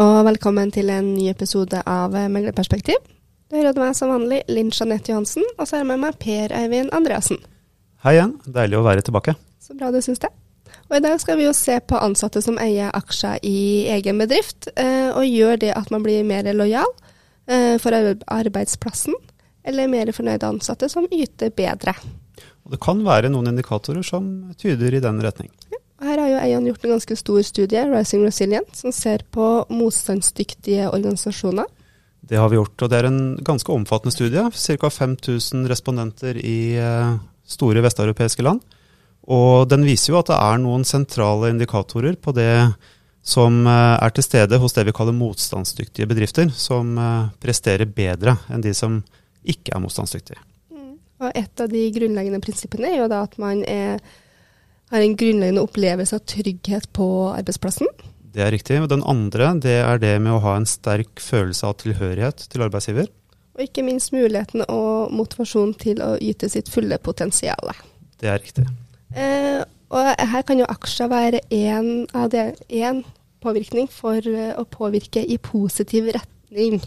og velkommen til en ny episode av Meglerperspektiv. Du hører meg som vanlig, Linn Jeanette Johansen, og så er jeg med meg Per Eivind Andreassen. Hei igjen, deilig å være tilbake. Så bra du syns det. Og I dag skal vi jo se på ansatte som eier aksjer i egen bedrift, eh, og gjør det at man blir mer lojal eh, for arbeidsplassen, eller mer fornøyde ansatte som yter bedre. Og Det kan være noen indikatorer som tyder i den retning. Her har jo Eian gjort en ganske stor studie, Rising Resilient, som ser på motstandsdyktige organisasjoner. Det har vi gjort, og det er en ganske omfattende studie. Ca. 5000 respondenter i eh, store vesteuropeiske land. Og den viser jo at det er noen sentrale indikatorer på det som eh, er til stede hos det vi kaller motstandsdyktige bedrifter, som eh, presterer bedre enn de som ikke er motstandsdyktige. Mm. Og Et av de grunnleggende prinsippene er jo da at man er, har en grunnleggende opplevelse av trygghet på arbeidsplassen. Det er riktig. Og den andre det er det med å ha en sterk følelse av tilhørighet til arbeidsgiver. Og ikke minst muligheten og motivasjon til å yte sitt fulle potensial. Det er riktig. Eh, og her kan jo aksjer være én påvirkning for eh, å påvirke i positiv retning.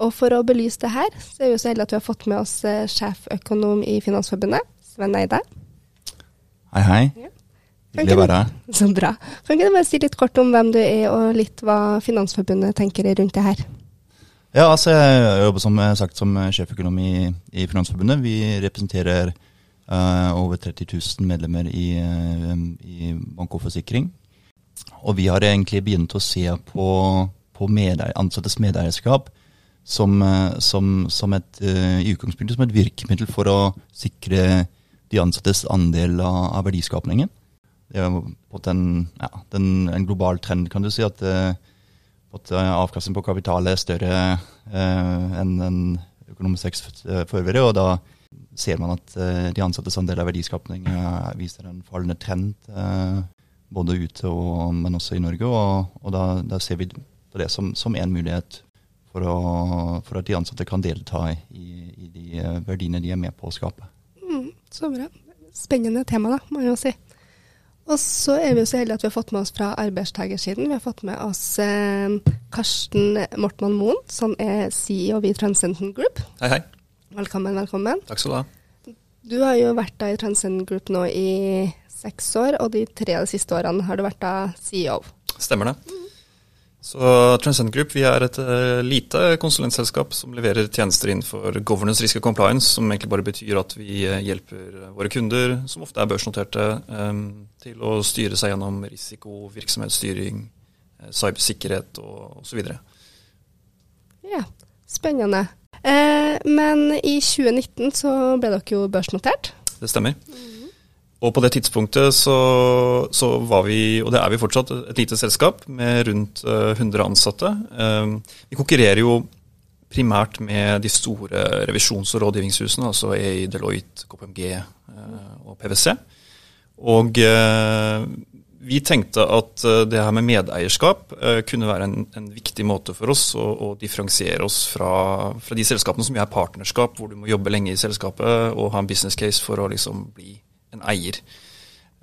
Og for å belyse det her, så er vi så heldige at vi har fått med oss eh, sjeføkonom i Finansforbundet, Sven Eide. Hei, hei. Ja. Å være. Så bra. Kan ikke du bare si litt kort om hvem du er, og litt hva Finansforbundet tenker rundt det her? Ja, altså Jeg jobber som sagt som sjeføkonom i, i Finansforbundet. Vi representerer uh, over 30 000 medlemmer i, uh, i bank og forsikring. Og vi har egentlig begynt å se på, på medeier, ansattes medeierskap som, uh, som, som et, i utgangspunktet som et virkemiddel for å sikre de ansattes andel av, av verdiskapningen det er på en, ja, den, en global trend, kan du si, at, eh, at eh, avkastning på kapital er større eh, enn en økonomisk vekst for. Og da ser man at de ansattes andel av verdiskapning viser en fallende trend, både ute og, men også i Norge. Og, og da, da, ser vi på det som, som en mulighet for, å, for, at de ansatte kan delta i, i de verdiene de er med på å skape. Mm, så bra. Spennende tema, da, må jeg jo si. Og så er vi så heldige at vi har fått med oss fra arbeidstakersiden. Vi har fått med oss eh, Karsten Mortmann Moen, som er CEO i Transcendent Group. Hei, hei. Velkommen, velkommen. Takk skal du ha. Du har jo vært da i Transcendent Group nå i seks år, og de tre de siste årene har du vært da CEO. Stemmer det. Så Transcend Group vi er et uh, lite konsulentselskap som leverer tjenester innenfor governance, risk og compliance, som egentlig bare betyr at vi uh, hjelper våre kunder, som ofte er børsnoterte, til å styre seg gjennom risiko, virksomhetsstyring, cybersikkerhet og osv. Ja, spennende. men i 2019 så ble dere jo børsnotert. Det stemmer. Mm. Og på det tidspunktet så, så, var vi, og det er vi fortsatt, et lite selskap med rundt 100 eh, ansatte. Eh, vi konkurrerer jo primært med de store revisjons- og rådgivningshusene, altså EI, Deloitte, KPMG eh, og PwC. Og vi tenkte at det her med medeierskap kunne være en, en viktig måte for oss å, å differensiere oss fra, fra, de selskapene som er partnerskap, hvor du må jobbe lenge i selskapet og ha en business case for å liksom bli en eier.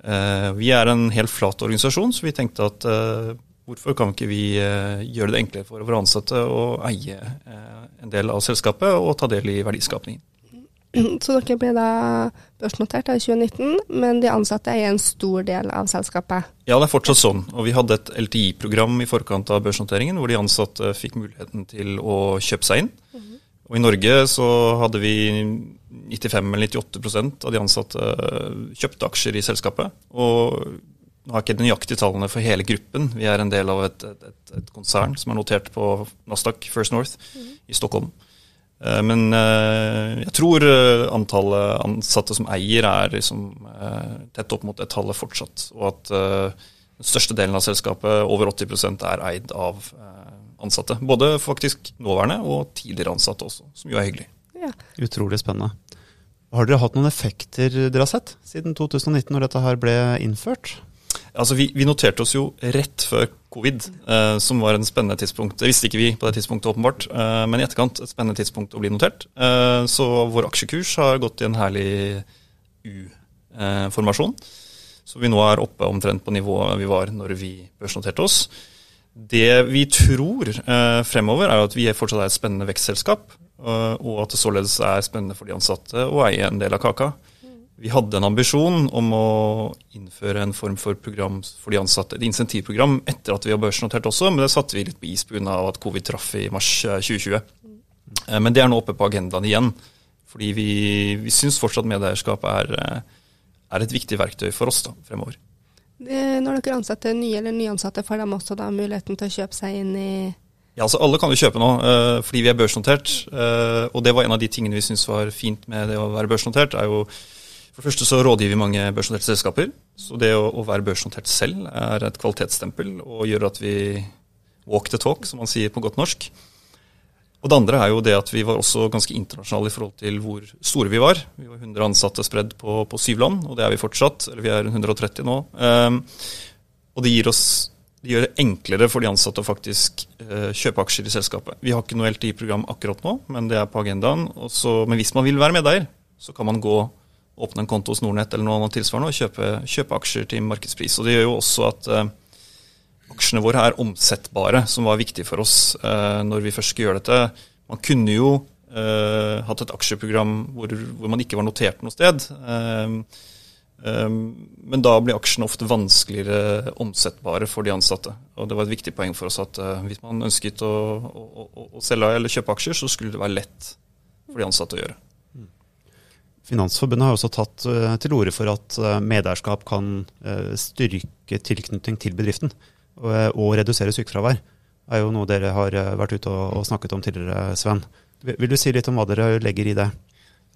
Uh, vi er en helt flat organisasjon, så vi tenkte at uh, hvorfor kan ikke vi uh, gjøre det enklere for våre ansatte å eie en del av selskapet og ta del i verdiskapningen. Så dere ble da børsnotert i 2019, men de ansatte eier en stor del av selskapet? Ja, det er fortsatt sånn. Og vi hadde et LTI-program i forkant av børsnoteringen, hvor de ansatte fikk muligheten til å kjøpe seg inn. -hmm. Og I Norge så hadde vi 95 eller 98% av de ansatte kjøpte aksjer i selskapet. Og nå har ikke de nøyaktige tallene for hele gruppen. Vi er en del av et, et, et konsern som er notert på Nasdaq First North mm. i Stockholm. Eh, men eh, jeg tror eh, antallet ansatte som eier, er liksom tett opp mot det tallet fortsatt. Og at den største delen av selskapet, over 80% er eid av ansatte. Både faktisk nåværende og tidligere ansatte også, som jo er hyggelig. Ja. Utrolig spennende. Har dere hatt noen effekter dere har sett siden 2019, når dette her ble innført? Altså, vi, vi noterte oss jo rett før covid, eh, som var en spennende tidspunkt. Det visste ikke vi på det tidspunktet, åpenbart, eh, men i etterkant et spennende tidspunkt å bli notert. Eh, så vår aksjekurs har gått i en herlig U-formasjon. så vi nå er oppe omtrent på nivået vi var når vi børsnoterte oss. Det vi tror eh, fremover, er at vi fortsatt er et spennende vekstselskap. Eh, og at det således er spennende for de ansatte å eie en del av kaka. Vi hadde en ambisjon om å innføre en form for program for de ansatte, et insentivprogram etter at vi var børsnotert også, men det satte vi litt på is pga. at covid traff i mars eh, 2020. Eh, Men det er nå oppe på agendaen igjen. Fordi vi, vi syns fortsatt medeierskap er, eh, er et viktig verktøy for oss da, fremover. Eh, Når dere ansetter nye eller nyansatte, får de også da muligheten til å kjøpe seg inn i Ja, altså Alle kan jo kjøpe nå, eh, fordi vi er børsnotert. eh, og det var en av de tingene vi syntes var fint med det å være børsnotert. er jo For det første så rådgir vi mange børsnoterte selskaper. Så det å, å være børsnotert selv er et kvalitetsstempel og gjør at vi walk the talk, som man sier på godt norsk. Og det andre er jo det at vi var også ganske internasjonale i forhold til hvor store vi var. Vi var 100 ansatte spredd på, på syv land, og det er vi fortsatt. Eller vi er 130 nå. Um, og det gir oss det gjør det enklere for de ansatte å faktisk eh, kjøpe aksjer i selskapet. Vi har ikke noe LTI-program akkurat nå, men det er på agendaen. Og så- men hvis man vil være medeier, så kan man gå åpne en konto hos Nordnett eller noe annet tilsvarende og kjøpe, kjøpe aksjer til markedspris. Og Det gjør jo også at eh, aksjene våre er omsettbare, som var viktig for oss eh, når vi først skulle gjøre dette. Man kunne jo eh, hatt et aksjeprogram hvor, hvor man ikke var notert noe sted. Eh, men da blir aksjene ofte vanskeligere omsettbare for de ansatte. Og det var et viktig poeng for oss at eh, hvis man ønsket å, å, å, å selge eller kjøpe aksjer, så skulle det være lett for de ansatte å gjøre. Finansforbundet har også tatt eh, til orde for at eh, medeierskap kan styrke tilknytning til bedriften og, redusere sykefravær. Det er jo noe dere har vært ute og, snakket om tidligere, Sven. Vil du si litt om hva dere legger i det?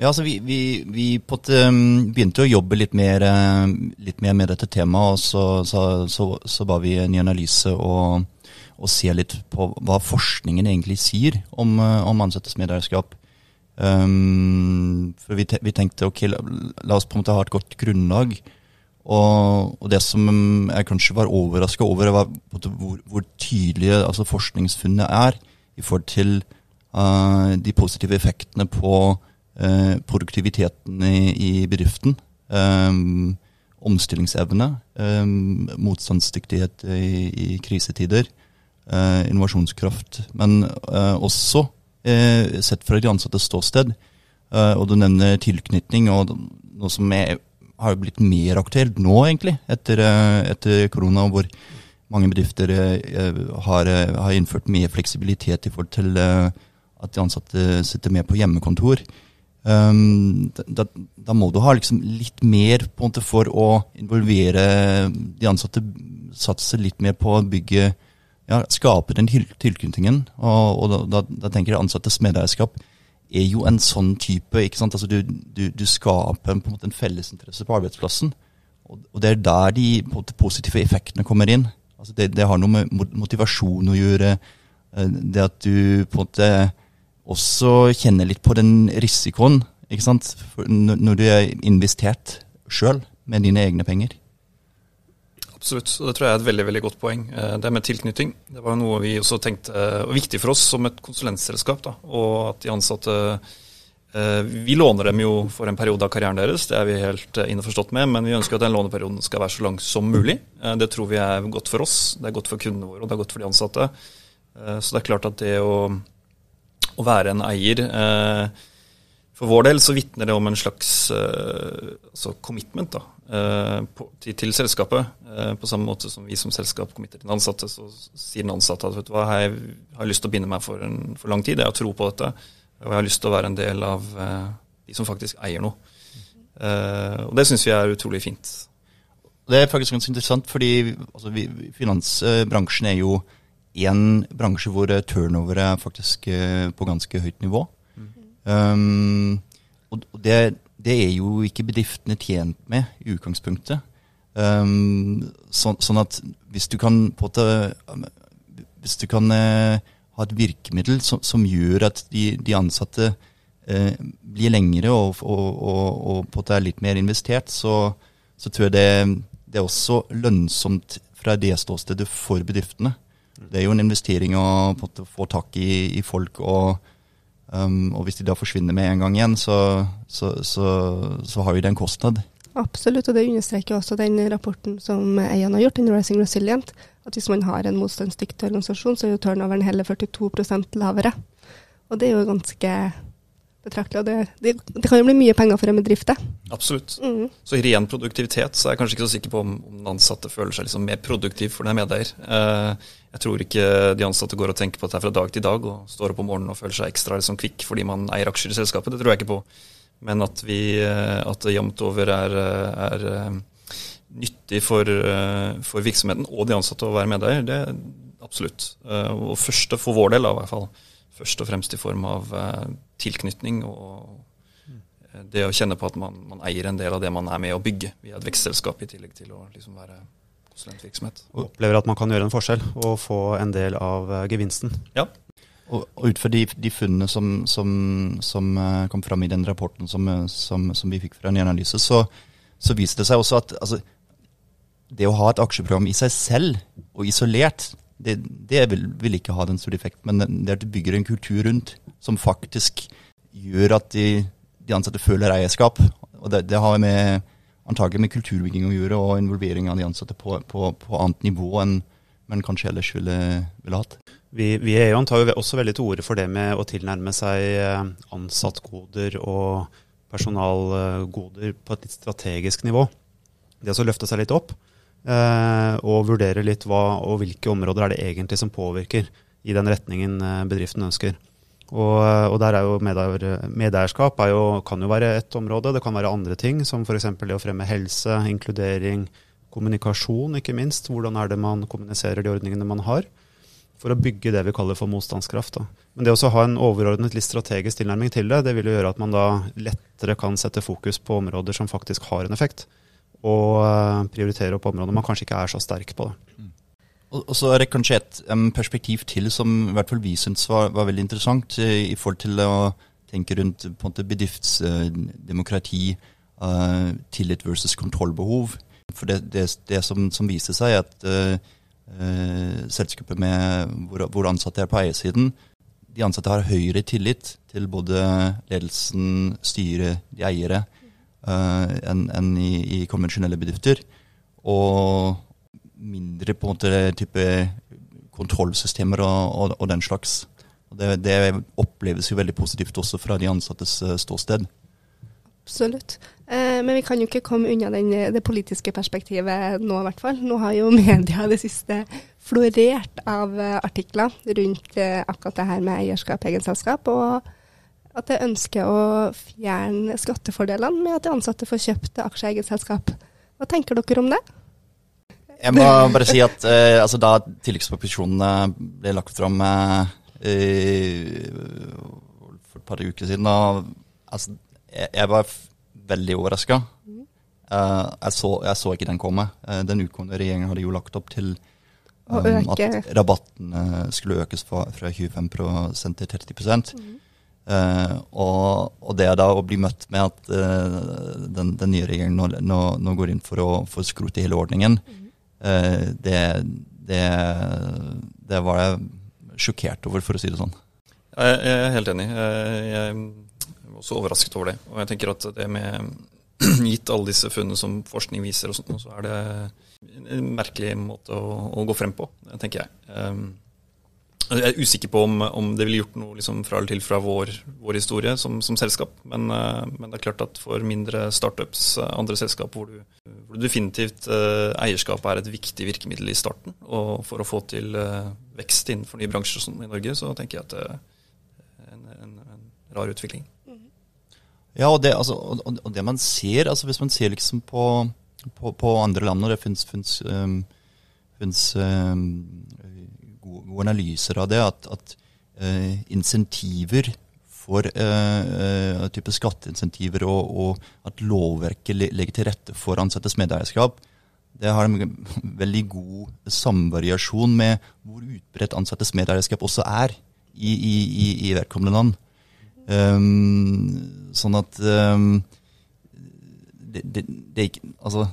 Ja, altså vi, vi, vi på et, um, begynte å jobbe litt mer, um, litt mer med dette temaet, og så, så, så, så ba vi en analyse og, og se litt på hva forskningen egentlig sier om, uh, om ansattes medeierskap. Um, for vi, te, vi tenkte ok, la, la oss på en måte ha et godt grunnlag. Og, og det som jeg kanskje var overraska over, var hvor, hvor tydelige altså forskningsfunnene er i forhold til uh, de positive effektene på produktiviteten i, i bedriften. Um, omstillingsevne, um, motstandsdyktighet i, i krisetider, innovasjonskraft. Men også sett fra de ansattes ståsted. Og du nevner tilknytning, og noe som er, har blitt mer aktuelt nå, egentlig, etter, etter korona, hvor mange bedrifter har, har innført mye fleksibilitet i forhold til at de ansatte sitter med på hjemmekontor. Um, da, da må du ha liksom litt mer på en måte for å involvere de ansatte. Satse litt mer på å bygge ja, Skape den til, tilknytningen. Og, og da, da, tenker jeg ansattes medeierskap er jo en sånn type. ikke sant? Altså Du, du, du skaper en, på en måte en fellesinteresse på arbeidsplassen. Og, og det er der de måte, positive effektene kommer inn. Altså det, det har noe med motivasjon å gjøre. eh, Det at du på en måte også kjenne litt på den risikoen. ikke sant? Når du er investert sjøl med dine egne penger. Absolutt, og det tror jeg er et veldig veldig godt poeng. Eh, Det med tilknytning det var noe vi også tenkte var viktig for oss som et konsulentselskap. Da, og at de ansatte eh, Vi låner dem jo for en periode av karrieren deres, det er vi helt eh, innforstått med, men vi ønsker at den låneperioden skal være så lang som mulig. Det tror vi er godt for oss, det er godt for kundene våre og det er godt for de ansatte. Så det er klart at det å, å være en eier eh, for vår del så vitner det om en slags eh, altså commitment da, eh, på, til, til selskapet. På samme måte som vi som selskap committer til den ansatte, så sier den ansatte at vet du hva, jeg har lyst til å binde meg for, en, for lang tid, jeg har tro på dette, og jeg har lyst til å være en del av de som faktisk eier noe. Og det syns vi er utrolig fint. Det er faktisk ganske interessant, fordi altså, vi, finansbransjen er jo en bransje hvor eh, turnover er faktisk eh, på ganske høyt nivå. Um, og det, det er jo ikke bedriftene tjent med i utgangspunktet. Um, sånn, sånn at hvis du kan måte Hvis du kan uh, ha et virkemiddel som, som gjør at de, de ansatte uh, blir lengre og, og, og, og på en måte er litt mer investert, så, så tror jeg det, det er også lønnsomt fra det ståstedet for bedriftene. Det er jo en investering å på en måte få tak i, i folk, og, um, og hvis de da forsvinner med en gang igjen, så, så, så, så har jo det en kostnad. Absolutt, og det understreker også den rapporten som Eian har gjort, den Rising Resilient, at hvis man har en motstandsdyktig organisasjon, så er jo turnoveren heller 42% lavere. Og det er jo ganske betraktelig. Og det, det, det, kan jo bli mye penger for en bedrift, det. Absolutt. Mm. Så i ren produktivitet så er jeg kanskje ikke så sikker på om, om den ansatte føler seg liksom mer produktiv for den er medeier. Eh, jeg tror ikke de ansatte går og tenker på dette fra dag til dag og står opp om morgenen og føler seg ekstra liksom, kvikk fordi man eier aksjer i selskapet. Det tror jeg ikke på. Men at, vi, eh, at det jevnt over er, er eh, nyttig for, for, virksomheten og de ansatte å være medeier, det er absolutt. Og første for vår del, i hvert fall først og fremst i form av eh, tilknytning og eh, det å kjenne på at man, man, eier en del av det man er med å bygge via et vekstselskap, i tillegg til å liksom være konsulentvirksomhet. Og opplever at man kan gjøre en forskjell og få en del av eh, gevinsten. Ja. Og, og ut fra de, de funnene som, som, som, kom fram i den rapporten som, som, vi fikk fra en analyse, så, så viste det seg også at altså, det å ha et aksjeprogram i seg selv og isolert, det, det vil, vil, ikke ha den store effekten. men det at du bygger en kultur rundt som faktisk gjør at de, de ansatte føler eierskap. Og det, det har med antagelig med kulturbygging å gjøre, og involvering av de ansatte på, på, på annet nivå enn man kanskje ellers ville, ville hatt. Vi, vi i EON tar jo også veldig til orde for det med å tilnærme seg eh, ansattgoder og personalgoder på et litt strategisk nivå. Det å løfte seg litt opp. Eh, og vurdere litt hva og hvilke områder er det egentlig som påvirker i den retningen eh, bedriften ønsker. Og, og der er jo medeier, Medeierskap er jo, kan jo være ett område. Det kan være andre ting, som f.eks. det å fremme helse, inkludering, kommunikasjon, ikke minst. Hvordan er det man kommuniserer de ordningene man har? For å bygge det vi kaller for motstandskraft. Da. Men det å ha en overordnet litt strategisk tilnærming til det, det vil jo gjøre at man da lettere kan sette fokus på områder som faktisk har en effekt og prioritere opp områder man kanskje ikke er så sterk på. Mm. Og, så er det kanskje et um, perspektiv til som i hvert fall vi syns var, var, veldig interessant, i, i forhold til å tenke rundt på en måte bedriftsdemokrati, uh, uh, tillit versus kontrollbehov. For det, det, det som, som, viser seg, er at uh, selskapet med, hvor, hvor ansatte er på eiersiden, de ansatte har høyere tillit til både ledelsen, styret, de eiere uh, enn en i, i, konvensjonelle bedrifter. Og mindre på en måte type kontrollsystemer og, og, og den slags. Det, det, oppleves jo veldig positivt også fra de ansattes uh, ståsted. Absolutt. Eh, men vi kan jo ikke komme unna den, det politiske perspektivet nå, i hvert fall. Nå har jo media det siste florert av uh, artikler rundt akkurat det her med eierskap, eget selskap. Og at jeg ønsker å fjerne skattefordelene med at de ansatte får kjøpt aksjer i eget selskap. Hva tenker dere om det? Jeg må bare si at uh, altså da tilleggsproposisjonene ble lagt fram uh, for et par uker siden, og, altså, jeg, jeg, var veldig overraska. Mm. Uh, jeg, jeg, så ikke den komme. Den utgående regjeringen hadde jo lagt opp til um, at rabatten skulle økes fra, fra 25% til 30 mm. Uh, og, og, det da å bli møtt med at uh, den, den, nye regjeringen nå, nå, nå, går inn for å for skrote hele ordningen, mm. Uh, det, det, det, var jeg sjokkert over, for å si det sånn. Jeg, er helt enig. Jeg, jeg er også overrasket over det. Og jeg tenker at det med Gitt alle disse funnene som forskning viser, og sånt, så er det en merkelig måte å, å gå frem på, tenker jeg. Jeg er usikker på om, om det ville gjort noe liksom, fra eller til fra vår, vår historie som, som selskap. Men, uh, men, det er klart at for mindre startups, uh, andre selskap hvor, du, hvor definitivt eh, eierskapet er et viktig virkemiddel i starten, og for å få til vekst innenfor nye bransjer som i Norge, så tenker jeg at det er en, en, en rar utvikling. Ja, og det, altså, og, det, man ser, altså hvis man ser liksom på, på, på andre land, og det um, um, gode, gode analyser av det, at, at uh, insentiver for uh, type skatteinsentiver og, og, at lovverket legger til rette for ansattes medeierskap, det har en veldig god samvariasjon med hvor utbredt ansattes medeierskap også er i, i, i, i vedkommende land. Um, sånn at um, det, det, det, altså,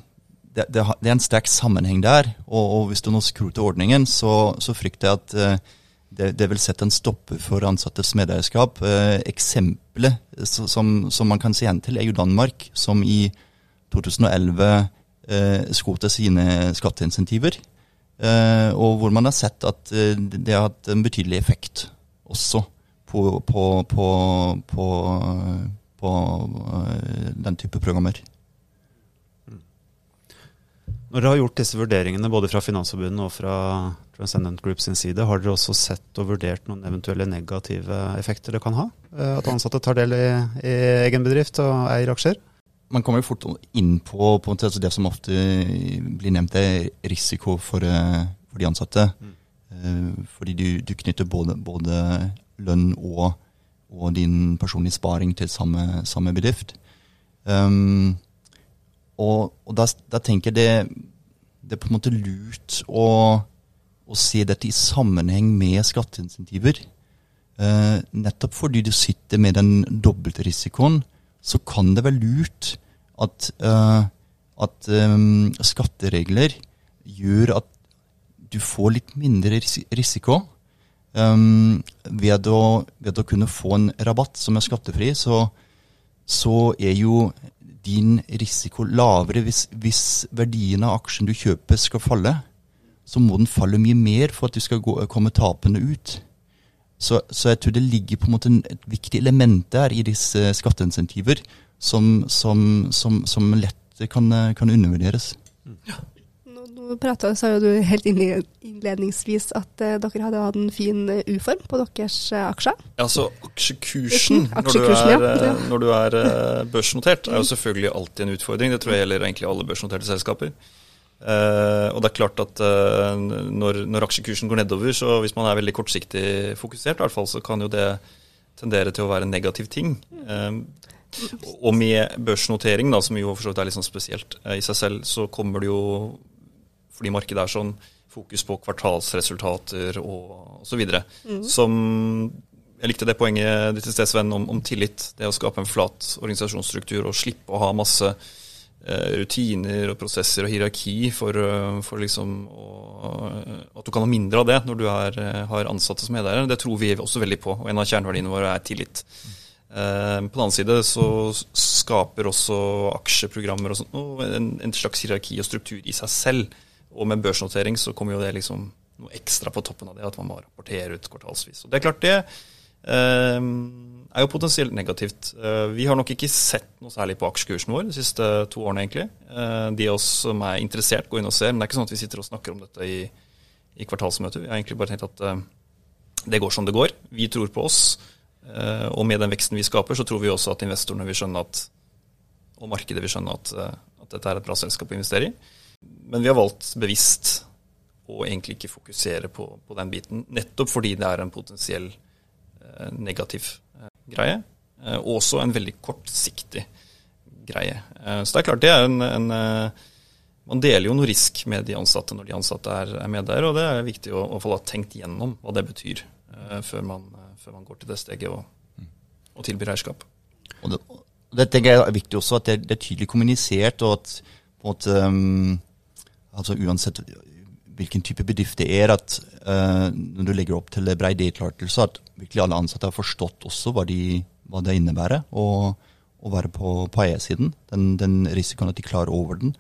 det, det, er en sterk sammenheng der. Og, og hvis du nå skrur til ordningen, så, så, frykter jeg at uh, det, det, vil sette en stopper for ansattes medeierskap. Uh, eksempelet som, som, man kan se igjen til, er jo Danmark, som i 2011 uh, til sine skatteinsentiver. Eh, og hvor man har sett at det har hatt en betydelig effekt også på, på, på, på, den type programmer. Når dere har gjort disse vurderingene både fra Finansforbundet og fra Transcendent Group sin side, har dere også sett og vurdert noen eventuelle negative effekter det kan ha? Eh, At ansatte tar del i, i egen bedrift og eier aksjer? Man kommer jo fort inn på, på det som ofte blir nevnt, er risiko for, eh, for de ansatte. Mm. Fordi du, du knytter både, både lønn og, og din personlige sparing til samme, samme bedrift. Um, og, og da, da tenker jeg det, det er på en måte lurt å, å se dette i sammenheng med skatteinsentiver. Eh, nettopp fordi du sitter med den dobbelte risikoen, så kan det være lurt at, eh, at eh, skatteregler gjør at du får litt mindre risiko. Um, ved, å, ved å kunne få en rabatt som er skattefri, så, så er jo din risiko lavere hvis, hvis verdien av aksjen du kjøper skal falle. Så må den falle mye mer for at du skal gå, komme tapende ut. Så, så, jeg tror det ligger på en måte et viktig element der i disse skatteinsentiver som, som, som, som lett kan, kan undervurderes. Nå, nå prata, sa jo du helt innledningsvis at uh, dere hadde hatt en fin uh, U-form på deres uh, aksjer. Ja, altså Aksjekursen, Aksjekursen når du er, ja. når du er børsnotert, er jo selvfølgelig alltid en utfordring. Det tror jeg gjelder egentlig alle børsnoterte selskaper. Uh, og det er klart at uh, når, når, aksjekursen går nedover, så hvis man er veldig kortsiktig fokusert, i hvert fall, så kan jo det tendere til å være en negativ ting. Uh, og med børsnotering, da, som jo for så vidt er litt sånn spesielt i seg selv, så kommer det jo, fordi markedet er sånn, fokus på kvartalsresultater og osv. Mm. Som Jeg likte det poenget ditt i sted, Sven, om, om tillit. Det å skape en flat organisasjonsstruktur og slippe å ha masse rutiner og prosesser og hierarki for, for liksom å, at du kan ha mindre av det når du er, har ansatte som medeiere. Det tror vi også veldig på, og en av kjerneverdiene våre er tillit. Mm. På den annen side så skaper også aksjeprogrammer og sånt, en, en, slags hierarki og struktur i seg selv. Og med børsnotering så kommer jo det liksom noe ekstra på toppen av det, at man må rapportere ut kvartalsvis. Og det er klart det er jo potensielt negativt. Vi har nok ikke sett noe særlig på aksjekursen vår de siste to årene, egentlig. De av oss som er interessert, går inn og ser. Men det er ikke sånn at vi sitter og snakker om dette i, i kvartalsmøtet. Vi har egentlig bare tenkt at det går som det går. Vi tror på oss. Og med den veksten vi skaper, så tror vi også at investorene vil skjønne at, og markedet vil skjønne at, at dette er et bra selskap å investere i. Men vi har valgt bevisst å egentlig ikke fokusere på, på den biten, nettopp fordi det er en potensiell negativ greie. Og også en veldig kortsiktig greie. Så det er klart det er en, en Man deler jo noe risk med de ansatte når de ansatte er, er der, og det er viktig å, å få tenkt gjennom hva det betyr før man, før man går til det steget og, og tilbyr eierskap. Og det, det tenker jeg er viktig også, at det, det er tydelig kommunisert, og at på en måte um, altså Uansett hvilken type bedrift det er, at uh, når du legger opp til brei deltakelse, at virkelig alle ansatte har forstått også hva, de, hva det innebærer å, være på, på eiersiden. Den, den, risikoen at de klarer over den.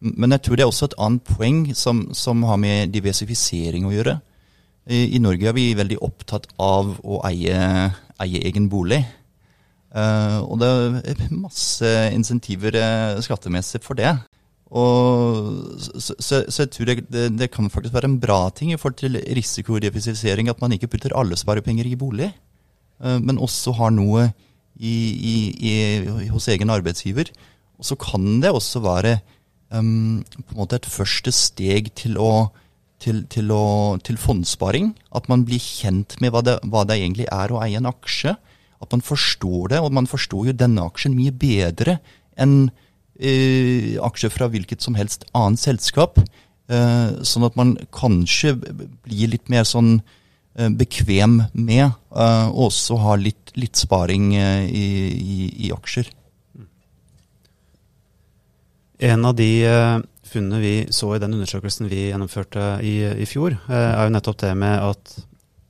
Men jeg tror det er også et annet poeng som, som har med diversifisering å gjøre. I, I, Norge er vi veldig opptatt av å eie, eie egen bolig. Uh, og det er masse insentiver uh, skattemessig for det. Og, så, så, så, jeg tror det, det, det, kan faktisk være en bra ting i forhold til risikodifisifisering at man ikke putter alle sparepenger i bolig, uh, men også har noe i, i, i, hos egen arbeidsgiver. Og så kan det også være um, på en måte et første steg til, å, til, til, å, til fondssparing. At man blir kjent med hva det, hva det egentlig er å eie en aksje. At man forstår det, og man forstår jo denne aksjen mye bedre enn eh, aksjer fra hvilket som helst annet selskap. Eh, sånn at man kanskje blir litt mer sånn eh, bekvem med eh, å også ha litt, litt sparing eh, i, i, i, aksjer. En av de eh, funnene vi så i den undersøkelsen vi gjennomførte i, i fjor, er jo nettopp det med at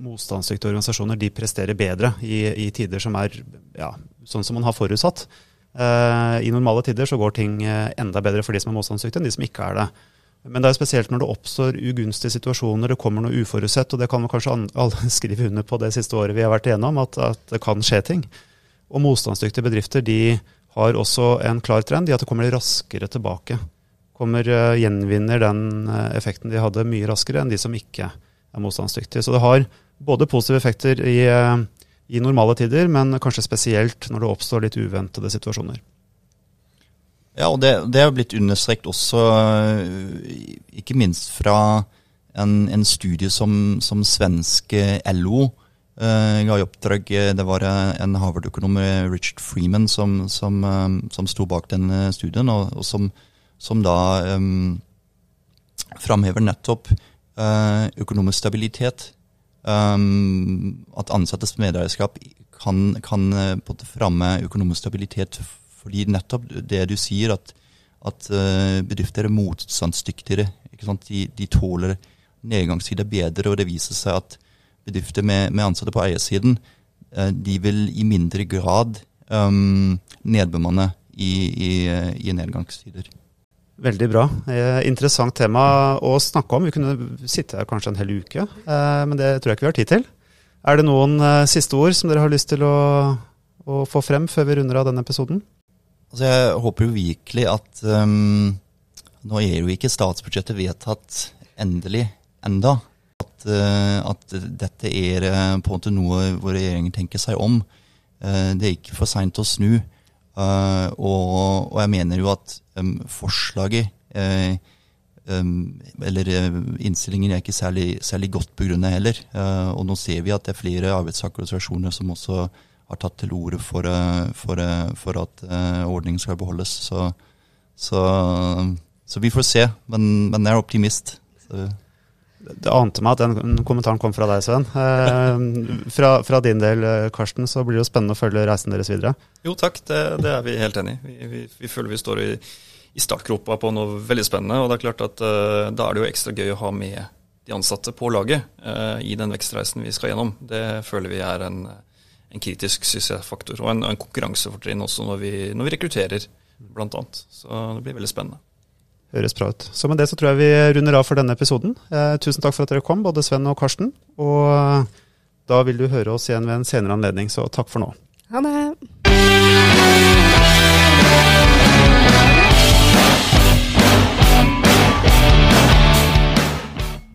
motstandsdyktige organisasjoner de presterer bedre i, i tider som er ja, sånn som man har forutsatt. Uh, I normale tider så går ting enda bedre for de som er motstandsdyktige, enn de som ikke er det. Men det er spesielt når det oppstår ugunstige situasjoner, det kommer noe uforutsett, og det kan kanskje alle skrive under på det siste året vi har vært igjennom, at, at det kan skje ting. Og motstandsdyktige bedrifter de har også en klar trend i at det kommer raskere tilbake. Kommer, uh, Gjenvinner den effekten de hadde mye raskere enn de som ikke er motstandsdyktige. Så det har både positive effekter i, i normale tider, men kanskje spesielt når det oppstår litt uventede situasjoner. Ja, og det, det er blitt understreket også, eh, ikke minst fra en, en studie som, som svenske LO uh, ga i oppdrag. Det var en Harvard-økonom, Richard Freeman, som, som, um, som sto bak den studien, og, og som, som, da um, framhever nettopp uh, økonomisk stabilitet. Um, at ansattes medeierskap kan, kan uh, framme økonomisk stabilitet fordi nettopp det du sier, at, at uh, bedrifter er motstandsdyktigere. De, de, tåler nedgangstider bedre, og det viser seg at bedrifter med, med ansatte på eiersiden uh, de vil i mindre grad um, nedbemanne i, i, i, nedgangstider. Veldig bra. Eh, interessant tema å snakke om. Vi kunne sitte her kanskje en hel uke, eh, men det tror jeg ikke vi har tid til. Er det noen eh, siste ord som dere har lyst til å, å få frem før vi runder av denne episoden? Altså jeg håper jo virkelig at um, Nå er jo ikke statsbudsjettet vedtatt endelig enda. At, uh, at dette er uh, på en måte noe hvor regjeringen tenker seg om. Uh, det er ikke for seint å snu. Og, og, jeg mener jo at um, forslaget um, eller innstillingen er ikke særlig, særlig godt begrunnet heller. og nå ser vi at det er flere arbeidstakerorganisasjoner som også har tatt til orde for, eh, for, eh, for at uh, ordningen skal beholdes. Så, så, så, vi får se, men, men jeg er optimist. Så. Det ante meg at den kommentaren kom fra deg, Sven. Eh, fra, fra, din del, Karsten, så blir det jo spennende å følge reisen deres videre. Jo takk, det, det er vi helt enig i. Vi, vi, vi, føler vi står i, i startgropa på noe veldig spennende. Og det er klart at eh, da er det jo ekstra gøy å ha med de ansatte på laget eh, i den vekstreisen vi skal gjennom. Det føler vi er en en kritisk suksessfaktor, og en, en konkurransefortrinn også når vi, når vi rekrutterer, bl.a. Så det blir veldig spennende høres bra ut. Så med det så tror jeg vi runder av for denne episoden. Eh, tusen takk for at dere kom, både Sven og Karsten. Og eh, da vil du høre oss igjen ved en senere anledning, så takk for nå. Ha det.